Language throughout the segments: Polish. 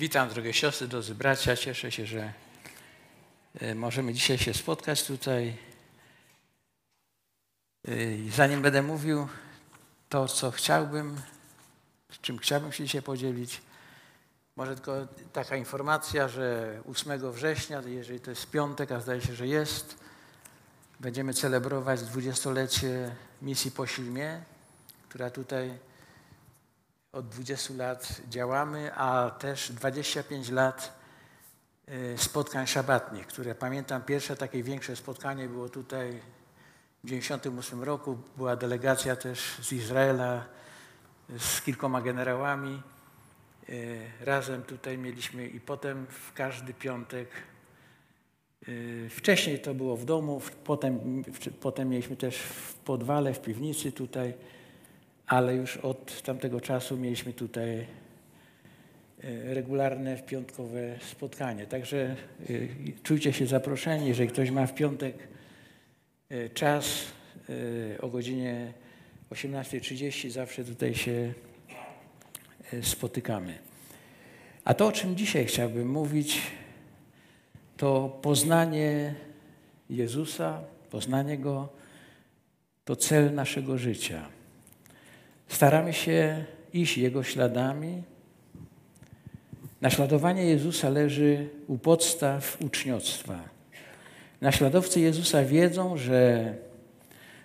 Witam drogie siostry, drodzy bracia. Cieszę się, że e, możemy dzisiaj się spotkać tutaj. E, zanim będę mówił to, co chciałbym, czym chciałbym się dzisiaj podzielić, może tylko taka informacja, że 8 września, jeżeli to jest piątek, a zdaje się, że jest, będziemy celebrować dwudziestolecie misji po Silmie, która tutaj od 20 lat działamy, a też 25 lat y, spotkań szabatnych, które pamiętam pierwsze takie większe spotkanie było tutaj w 1998 roku. Była delegacja też z Izraela z kilkoma generałami. Y, razem tutaj mieliśmy i potem w każdy piątek. Y, wcześniej to było w domu, potem, potem mieliśmy też w podwale, w piwnicy tutaj ale już od tamtego czasu mieliśmy tutaj e, regularne piątkowe spotkanie. Także e, czujcie się zaproszeni, jeżeli ktoś ma w piątek e, czas o godzinie 18.30 zawsze tutaj się spotykamy. A to, o czym dzisiaj chciałbym mówić, to poznanie Jezusa, poznanie Go, to cel naszego życia. Staramy się iść Jego śladami. Naśladowanie Jezusa leży u podstaw uczniostwa. Naśladowcy Jezusa wiedzą, że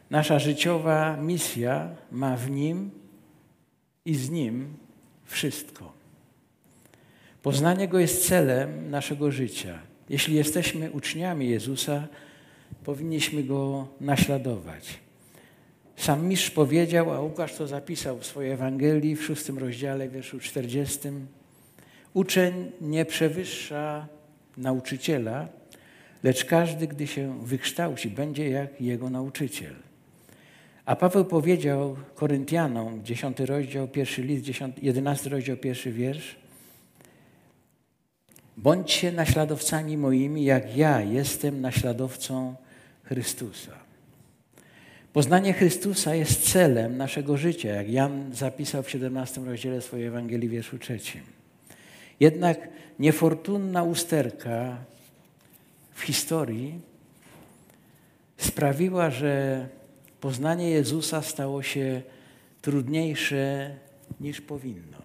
nasza życiowa misja ma w Nim i z Nim wszystko. Poznanie Go jest celem naszego życia. Jeśli jesteśmy uczniami Jezusa, powinniśmy Go naśladować. Sam mistrz powiedział, a Łukasz to zapisał w swojej Ewangelii w szóstym rozdziale, wierszu czterdziestym. Uczeń nie przewyższa nauczyciela, lecz każdy, gdy się wykształci, będzie jak jego nauczyciel. A Paweł powiedział Koryntianom, dziesiąty rozdział, pierwszy list, jedenasty rozdział, pierwszy wiersz. Bądźcie naśladowcami moimi, jak ja jestem naśladowcą Chrystusa. Poznanie Chrystusa jest celem naszego życia, jak Jan zapisał w 17 rozdziale swojej Ewangelii, wierszu trzecim. Jednak niefortunna usterka w historii sprawiła, że poznanie Jezusa stało się trudniejsze niż powinno.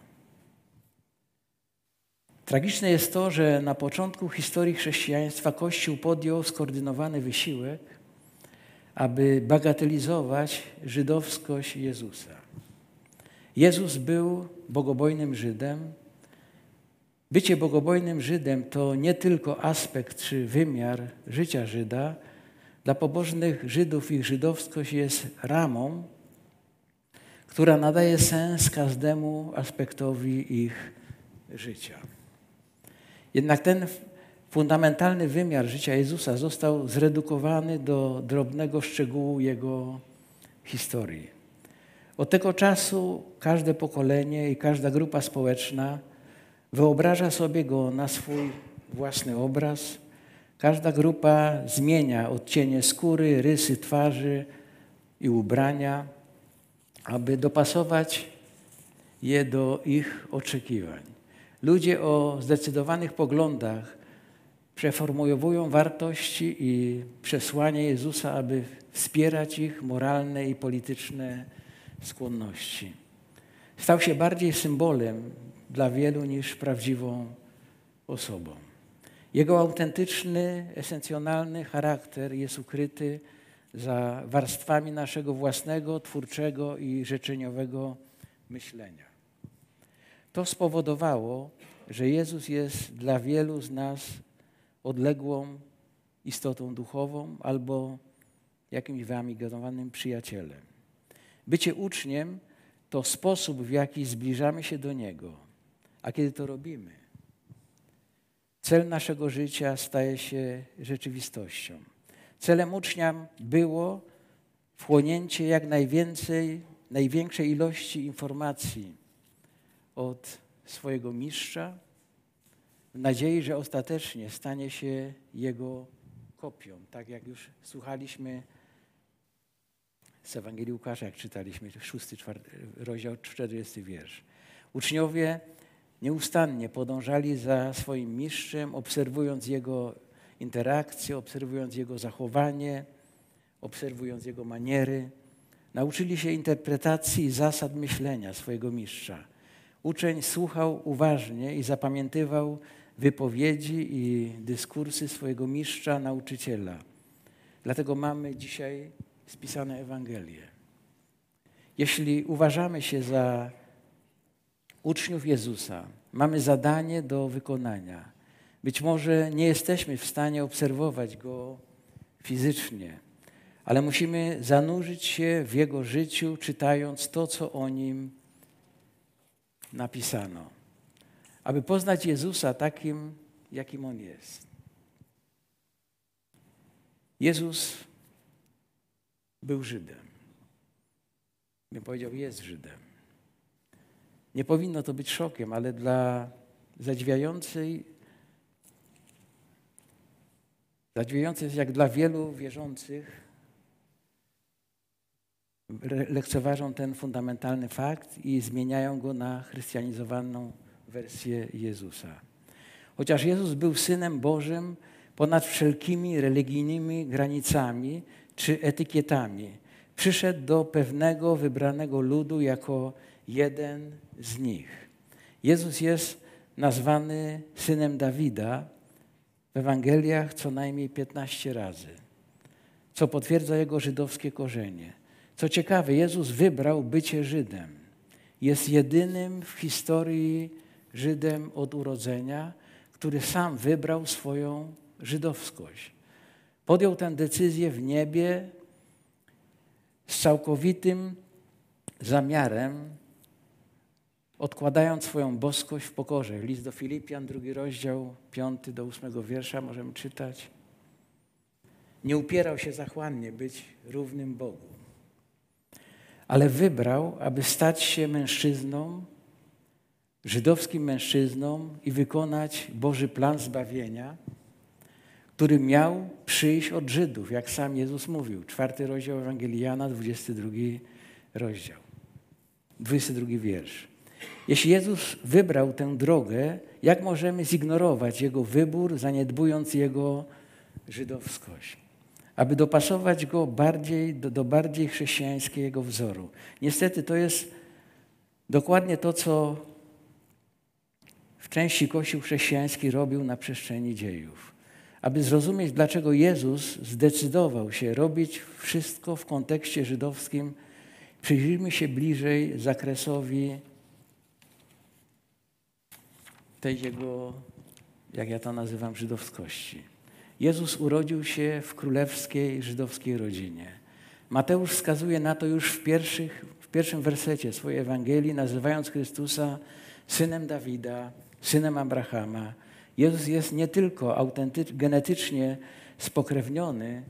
Tragiczne jest to, że na początku historii chrześcijaństwa Kościół podjął skoordynowany wysiłek, aby bagatelizować żydowskość Jezusa. Jezus był bogobojnym Żydem. Bycie bogobojnym Żydem to nie tylko aspekt czy wymiar życia Żyda. Dla pobożnych Żydów ich żydowskość jest ramą, która nadaje sens każdemu aspektowi ich życia. Jednak ten fundamentalny wymiar życia Jezusa został zredukowany do drobnego szczegółu Jego historii. Od tego czasu każde pokolenie i każda grupa społeczna wyobraża sobie Go na swój własny obraz. Każda grupa zmienia odcienie skóry, rysy twarzy i ubrania, aby dopasować je do ich oczekiwań. Ludzie o zdecydowanych poglądach przeformułowują wartości i przesłanie Jezusa, aby wspierać ich moralne i polityczne skłonności. Stał się bardziej symbolem dla wielu niż prawdziwą osobą. Jego autentyczny, esencjonalny charakter jest ukryty za warstwami naszego własnego, twórczego i życzeniowego myślenia. To spowodowało, że Jezus jest dla wielu z nas odległą istotą duchową albo jakimś wyamigowanym przyjacielem. Bycie uczniem to sposób, w jaki zbliżamy się do Niego. A kiedy to robimy, cel naszego życia staje się rzeczywistością. Celem ucznia było wchłonięcie jak najwięcej, największej ilości informacji od swojego mistrza, w nadziei, że ostatecznie stanie się jego kopią. Tak jak już słuchaliśmy z Ewangelii Łukasza, jak czytaliśmy, szósty czwarty, rozdział 40 wiersz. Uczniowie Nieustannie podążali za swoim mistrzem, obserwując jego interakcje, obserwując jego zachowanie, obserwując jego maniery. Nauczyli się interpretacji i zasad myślenia swojego mistrza. Uczeń słuchał uważnie i zapamiętywał wypowiedzi i dyskursy swojego mistrza, nauczyciela. Dlatego mamy dzisiaj spisane Ewangelie. Jeśli uważamy się za uczniów Jezusa, mamy zadanie do wykonania. Być może nie jesteśmy w stanie obserwować Go fizycznie, ale musimy zanurzyć się w Jego życiu, czytając to, co o Nim napisano, aby poznać Jezusa takim, jakim On jest. Jezus był Żydem. Bym powiedział, jest Żydem. Nie powinno to być szokiem, ale dla zadziwiającej, zadziwiające jest jak dla wielu wierzących, lekceważą ten fundamentalny fakt i zmieniają go na chrystianizowaną wersję Jezusa. Chociaż Jezus był Synem Bożym ponad wszelkimi religijnymi granicami czy etykietami, przyszedł do pewnego wybranego ludu jako jeden z nich. Jezus jest nazwany synem Dawida w Ewangeliach co najmniej 15 razy, co potwierdza jego żydowskie korzenie. Co ciekawe, Jezus wybrał bycie Żydem. Jest jedynym w historii Żydem od urodzenia, który sam wybrał swoją żydowskość. Podjął tę decyzję w niebie z całkowitym zamiarem, odkładając swoją boskość w pokorze. List do Filipian, drugi rozdział, piąty do ósmego wiersza możemy czytać. Nie upierał się zachłannie być równym Bogu, ale wybrał, aby stać się mężczyzną, żydowskim mężczyzną i wykonać Boży plan zbawienia, który miał przyjść od Żydów, jak sam Jezus mówił. Czwarty rozdział Ewangelii Jana, 22 rozdział, 22 wiersz. Jeśli Jezus wybrał tę drogę, jak możemy zignorować Jego wybór, zaniedbując Jego żydowskość? Aby dopasować Go bardziej, do, do bardziej chrześcijańskiego wzoru. Niestety to jest dokładnie to, co w części Kościół chrześcijański robił na przestrzeni dziejów. Aby zrozumieć, dlaczego Jezus zdecydował się robić wszystko w kontekście żydowskim, przyjrzyjmy się bliżej zakresowi tej jego, jak ja to nazywam, żydowskości. Jezus urodził się w królewskiej żydowskiej rodzinie. Mateusz wskazuje na to już w, pierwszych, w pierwszym wersecie swojej Ewangelii, nazywając Chrystusa synem Dawida, synem Abrahama. Jezus jest nie tylko genetycznie spokrewniony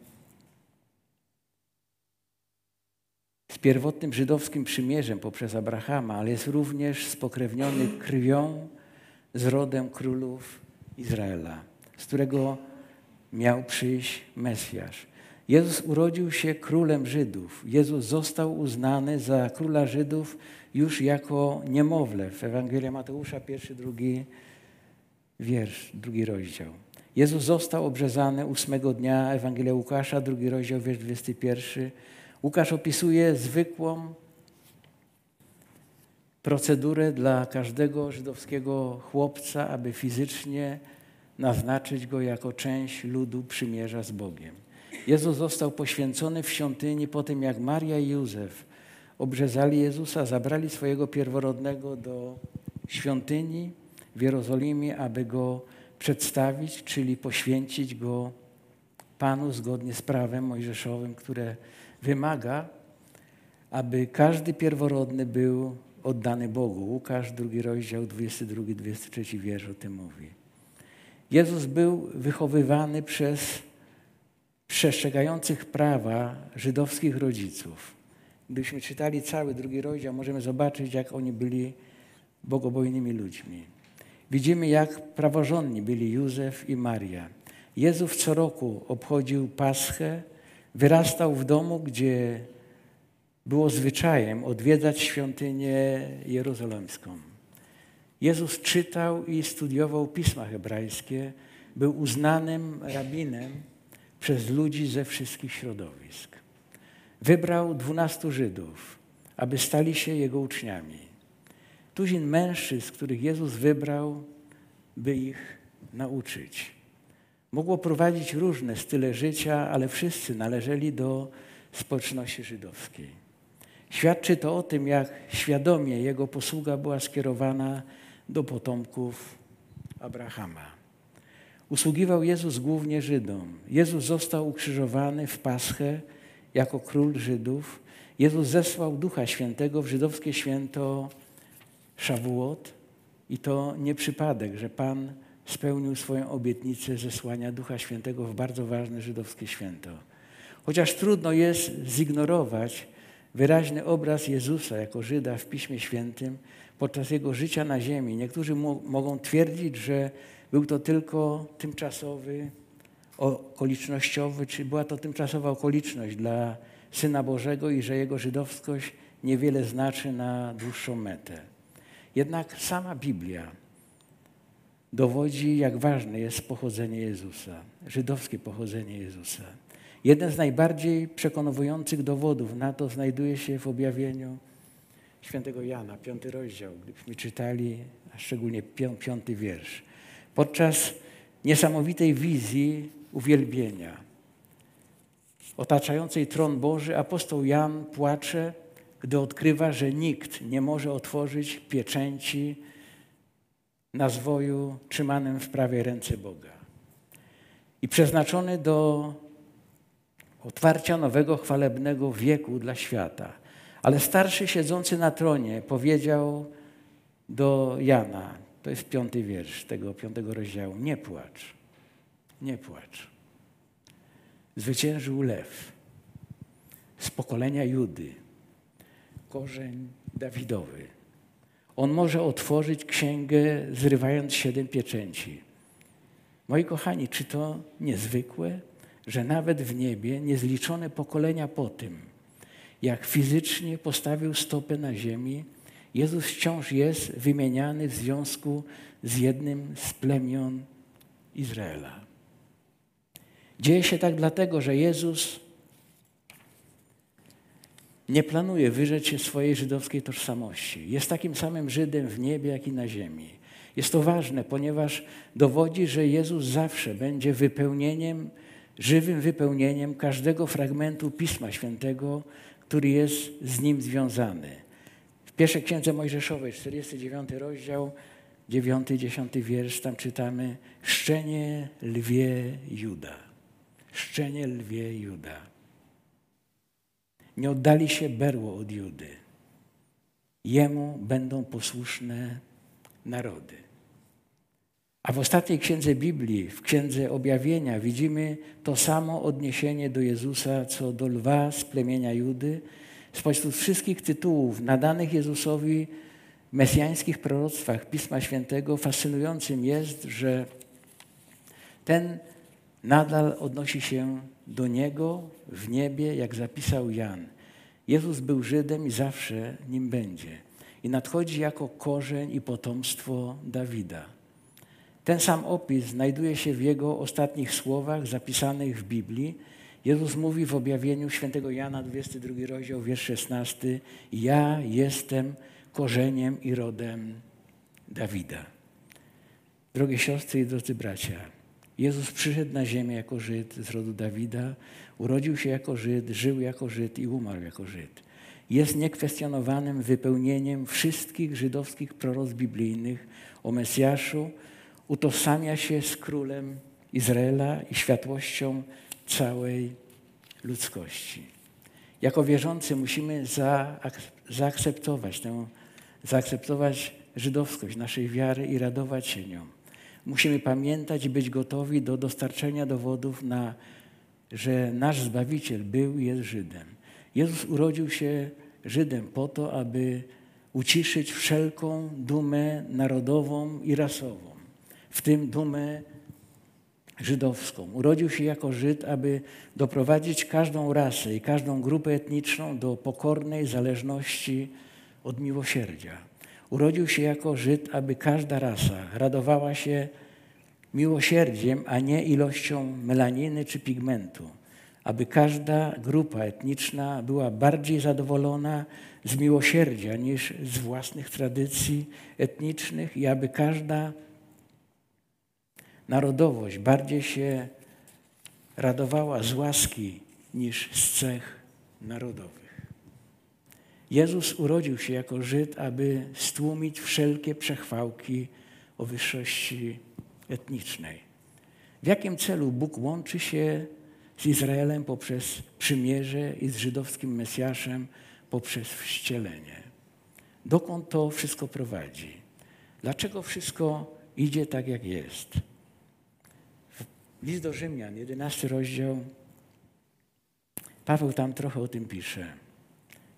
z pierwotnym żydowskim przymierzem poprzez Abrahama, ale jest również spokrewniony krwią z rodem królów Izraela, z którego miał przyjść Mesjasz. Jezus urodził się królem Żydów. Jezus został uznany za króla Żydów już jako niemowlę w Ewangelii Mateusza, pierwszy, drugi wiersz, drugi rozdział. Jezus został obrzezany ósmego dnia Ewangelia Łukasza, drugi rozdział, wiersz 21. Łukasz opisuje zwykłą procedurę dla każdego żydowskiego chłopca, aby fizycznie naznaczyć go jako część ludu przymierza z Bogiem. Jezus został poświęcony w świątyni po tym, jak Maria i Józef obrzezali Jezusa, zabrali swojego pierworodnego do świątyni w Jerozolimie, aby go przedstawić, czyli poświęcić go Panu zgodnie z prawem mojżeszowym, które wymaga, aby każdy pierworodny był oddany Bogu. Łukasz, drugi rozdział, 22, 23 wiersz o tym mówi. Jezus był wychowywany przez przestrzegających prawa żydowskich rodziców. Gdybyśmy czytali cały drugi rozdział, możemy zobaczyć, jak oni byli bogobojnymi ludźmi. Widzimy, jak praworządni byli Józef i Maria. Jezus co roku obchodził Paschę, wyrastał w domu, gdzie było zwyczajem odwiedzać świątynię jerozolimską. Jezus czytał i studiował pisma hebrajskie, był uznanym rabinem przez ludzi ze wszystkich środowisk. Wybrał dwunastu Żydów, aby stali się jego uczniami. Tuzin mężczyzn, których Jezus wybrał, by ich nauczyć. Mogło prowadzić różne style życia, ale wszyscy należeli do społeczności żydowskiej. Świadczy to o tym, jak świadomie jego posługa była skierowana do potomków Abrahama. Usługiwał Jezus głównie Żydom. Jezus został ukrzyżowany w Paschę jako król Żydów. Jezus zesłał Ducha Świętego w żydowskie święto Szawuot i to nie przypadek, że Pan spełnił swoją obietnicę zesłania Ducha Świętego w bardzo ważne żydowskie święto. Chociaż trudno jest zignorować wyraźny obraz Jezusa jako Żyda w Piśmie Świętym podczas Jego życia na ziemi. Niektórzy mogą twierdzić, że był to tylko tymczasowy, okolicznościowy, czy była to tymczasowa okoliczność dla Syna Bożego i że Jego żydowskość niewiele znaczy na dłuższą metę. Jednak sama Biblia dowodzi, jak ważne jest pochodzenie Jezusa, żydowskie pochodzenie Jezusa. Jeden z najbardziej przekonujących dowodów na to znajduje się w objawieniu świętego Jana, piąty rozdział, gdybyśmy czytali, a szczególnie piąty wiersz. Podczas niesamowitej wizji uwielbienia otaczającej tron Boży, apostoł Jan płacze, gdy odkrywa, że nikt nie może otworzyć pieczęci na zwoju trzymanym w prawej ręce Boga. I przeznaczony do otwarcia nowego chwalebnego wieku dla świata. Ale starszy siedzący na tronie powiedział do Jana, to jest piąty wiersz tego piątego rozdziału, nie płacz, nie płacz. Zwyciężył lew z pokolenia Judy, korzeń Dawidowy. On może otworzyć księgę, zrywając siedem pieczęci. Moi kochani, czy to niezwykłe? Że nawet w niebie niezliczone pokolenia po tym, jak fizycznie postawił stopę na ziemi, Jezus wciąż jest wymieniany w związku z jednym z plemion Izraela. Dzieje się tak dlatego, że Jezus nie planuje wyrzec się swojej żydowskiej tożsamości. Jest takim samym Żydem w niebie, jak i na ziemi. Jest to ważne, ponieważ dowodzi, że Jezus zawsze będzie wypełnieniem żywym wypełnieniem każdego fragmentu Pisma Świętego, który jest z nim związany. W pierwszej księdze Mojżeszowej, 49 rozdział, 9-10 wiersz, tam czytamy Szczenie lwie Juda. Szczenie lwie Juda. Nie oddali się berło od Judy. Jemu będą posłuszne narody. A w ostatniej księdze Biblii, w księdze objawienia, widzimy to samo odniesienie do Jezusa, co do lwa z plemienia Judy. Spośród wszystkich tytułów nadanych Jezusowi w mesjańskich proroctwach Pisma Świętego, fascynującym jest, że ten nadal odnosi się do Niego w niebie, jak zapisał Jan. Jezus był Żydem i zawsze nim będzie. I nadchodzi jako korzeń i potomstwo Dawida. Ten sam opis znajduje się w jego ostatnich słowach zapisanych w Biblii. Jezus mówi w objawieniu świętego Jana, 22 rozdział, wiersz 16: Ja jestem korzeniem i rodem Dawida. Drogie siostry i drodzy bracia, Jezus przyszedł na ziemię jako Żyd z rodu Dawida, urodził się jako Żyd, żył jako Żyd i umarł jako Żyd. Jest niekwestionowanym wypełnieniem wszystkich żydowskich proroc biblijnych o Mesjaszu, utożsamia się z królem Izraela i światłością całej ludzkości. Jako wierzący musimy zaakceptować tę, zaakceptować żydowskość naszej wiary i radować się nią. Musimy pamiętać i być gotowi do dostarczenia dowodów na, że nasz Zbawiciel był i jest Żydem. Jezus urodził się Żydem po to, aby uciszyć wszelką dumę narodową i rasową w tym dumę żydowską. Urodził się jako Żyd, aby doprowadzić każdą rasę i każdą grupę etniczną do pokornej zależności od miłosierdzia. Urodził się jako Żyd, aby każda rasa radowała się miłosierdziem, a nie ilością melaniny czy pigmentu. Aby każda grupa etniczna była bardziej zadowolona z miłosierdzia niż z własnych tradycji etnicznych i aby każda narodowość bardziej się radowała z łaski niż z cech narodowych. Jezus urodził się jako Żyd, aby stłumić wszelkie przechwałki o wyższości etnicznej. W jakim celu Bóg łączy się z Izraelem poprzez przymierze i z żydowskim Mesjaszem poprzez wścielenie? Dokąd to wszystko prowadzi? Dlaczego wszystko idzie tak, jak jest? List do Rzymian, 11 rozdział. Paweł tam trochę o tym pisze.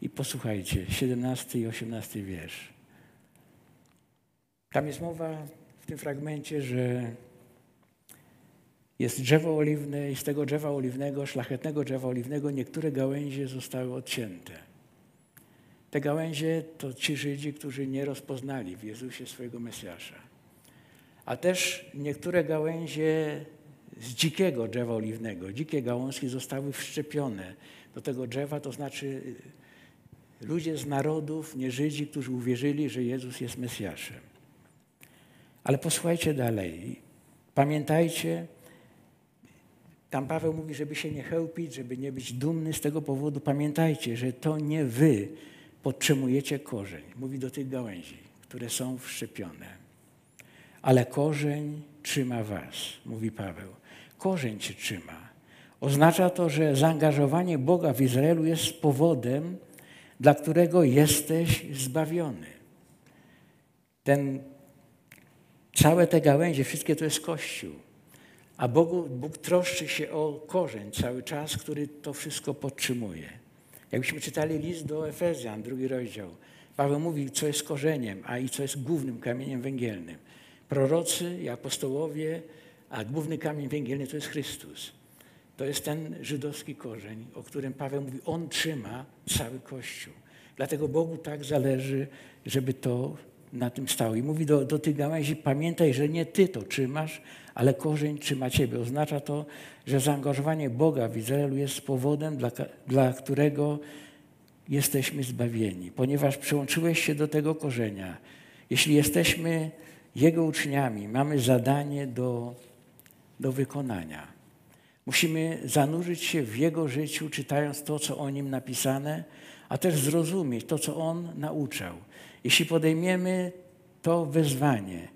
I posłuchajcie, 17 i 18 wiersz. Tam jest mowa w tym fragmencie, że jest drzewo oliwne i z tego drzewa oliwnego, szlachetnego drzewa oliwnego, niektóre gałęzie zostały odcięte. Te gałęzie to ci Żydzi, którzy nie rozpoznali w Jezusie swojego Mesjasza. A też niektóre gałęzie z dzikiego drzewa oliwnego. Dzikie gałązki zostały wszczepione do tego drzewa, to znaczy ludzie z narodów, nie Żydzi, którzy uwierzyli, że Jezus jest Mesjaszem. Ale posłuchajcie dalej. Pamiętajcie, tam Paweł mówi, żeby się nie chełpić, żeby nie być dumny z tego powodu. Pamiętajcie, że to nie wy podtrzymujecie korzeń. Mówi do tych gałęzi, które są wszczepione. Ale korzeń trzyma was, mówi Paweł korzeń cię trzyma. Oznacza to, że zaangażowanie Boga w Izraelu jest powodem, dla którego jesteś zbawiony. Ten, całe te gałęzie, wszystkie to jest Kościół. A Bogu, Bóg troszczy się o korzeń cały czas, który to wszystko podtrzymuje. Jakbyśmy czytali list do Efezjan, drugi rozdział, Paweł mówi, co jest korzeniem, a i co jest głównym kamieniem węgielnym. Prorocy i apostołowie a główny kamień węgielny to jest Chrystus. To jest ten żydowski korzeń, o którym Paweł mówi, on trzyma cały Kościół. Dlatego Bogu tak zależy, żeby to na tym stało. I mówi do, do tych gałęzi, pamiętaj, że nie ty to trzymasz, ale korzeń trzyma ciebie. Oznacza to, że zaangażowanie Boga w Izraelu jest powodem, dla, dla którego jesteśmy zbawieni. Ponieważ przyłączyłeś się do tego korzenia. Jeśli jesteśmy Jego uczniami, mamy zadanie do do wykonania. Musimy zanurzyć się w Jego życiu, czytając to, co o Nim napisane, a też zrozumieć to, co On nauczał. Jeśli podejmiemy to wezwanie,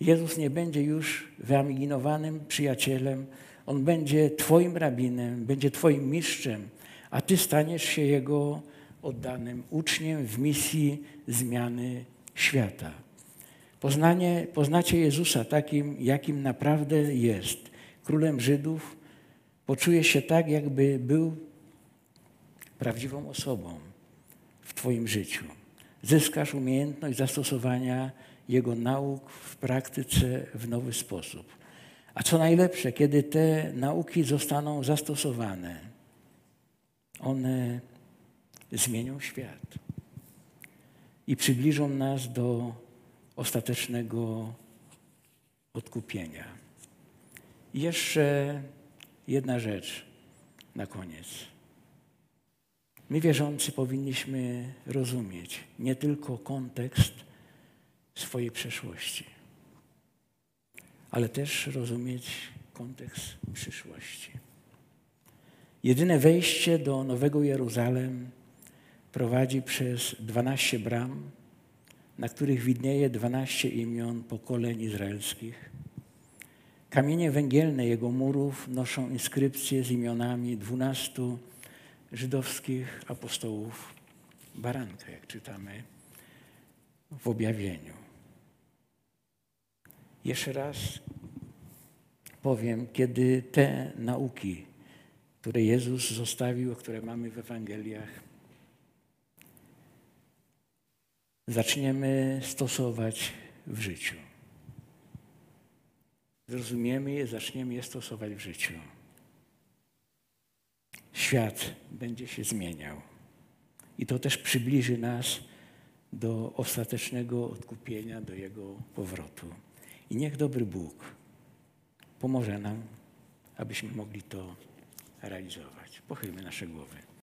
Jezus nie będzie już wyamiginowanym przyjacielem, On będzie Twoim rabinem, będzie Twoim mistrzem, a Ty staniesz się Jego oddanym uczniem w misji zmiany świata. Poznanie, poznacie Jezusa takim, jakim naprawdę jest królem Żydów, poczuje się tak, jakby był prawdziwą osobą w Twoim życiu. Zyskasz umiejętność zastosowania Jego nauk w praktyce w nowy sposób. A co najlepsze, kiedy te nauki zostaną zastosowane, one zmienią świat i przybliżą nas do ostatecznego odkupienia. I jeszcze jedna rzecz na koniec. My wierzący powinniśmy rozumieć nie tylko kontekst swojej przeszłości, ale też rozumieć kontekst przyszłości. Jedyne wejście do Nowego Jeruzalem prowadzi przez 12 bram, na których widnieje 12 imion pokoleń izraelskich. Kamienie węgielne jego murów noszą inskrypcje z imionami dwunastu żydowskich apostołów baranka, jak czytamy w objawieniu. Jeszcze raz powiem, kiedy te nauki, które Jezus zostawił, które mamy w Ewangeliach, zaczniemy stosować w życiu zrozumiemy je, zaczniemy je stosować w życiu. Świat będzie się zmieniał. I to też przybliży nas do ostatecznego odkupienia, do Jego powrotu. I niech dobry Bóg pomoże nam, abyśmy mogli to realizować. Pochylmy nasze głowy.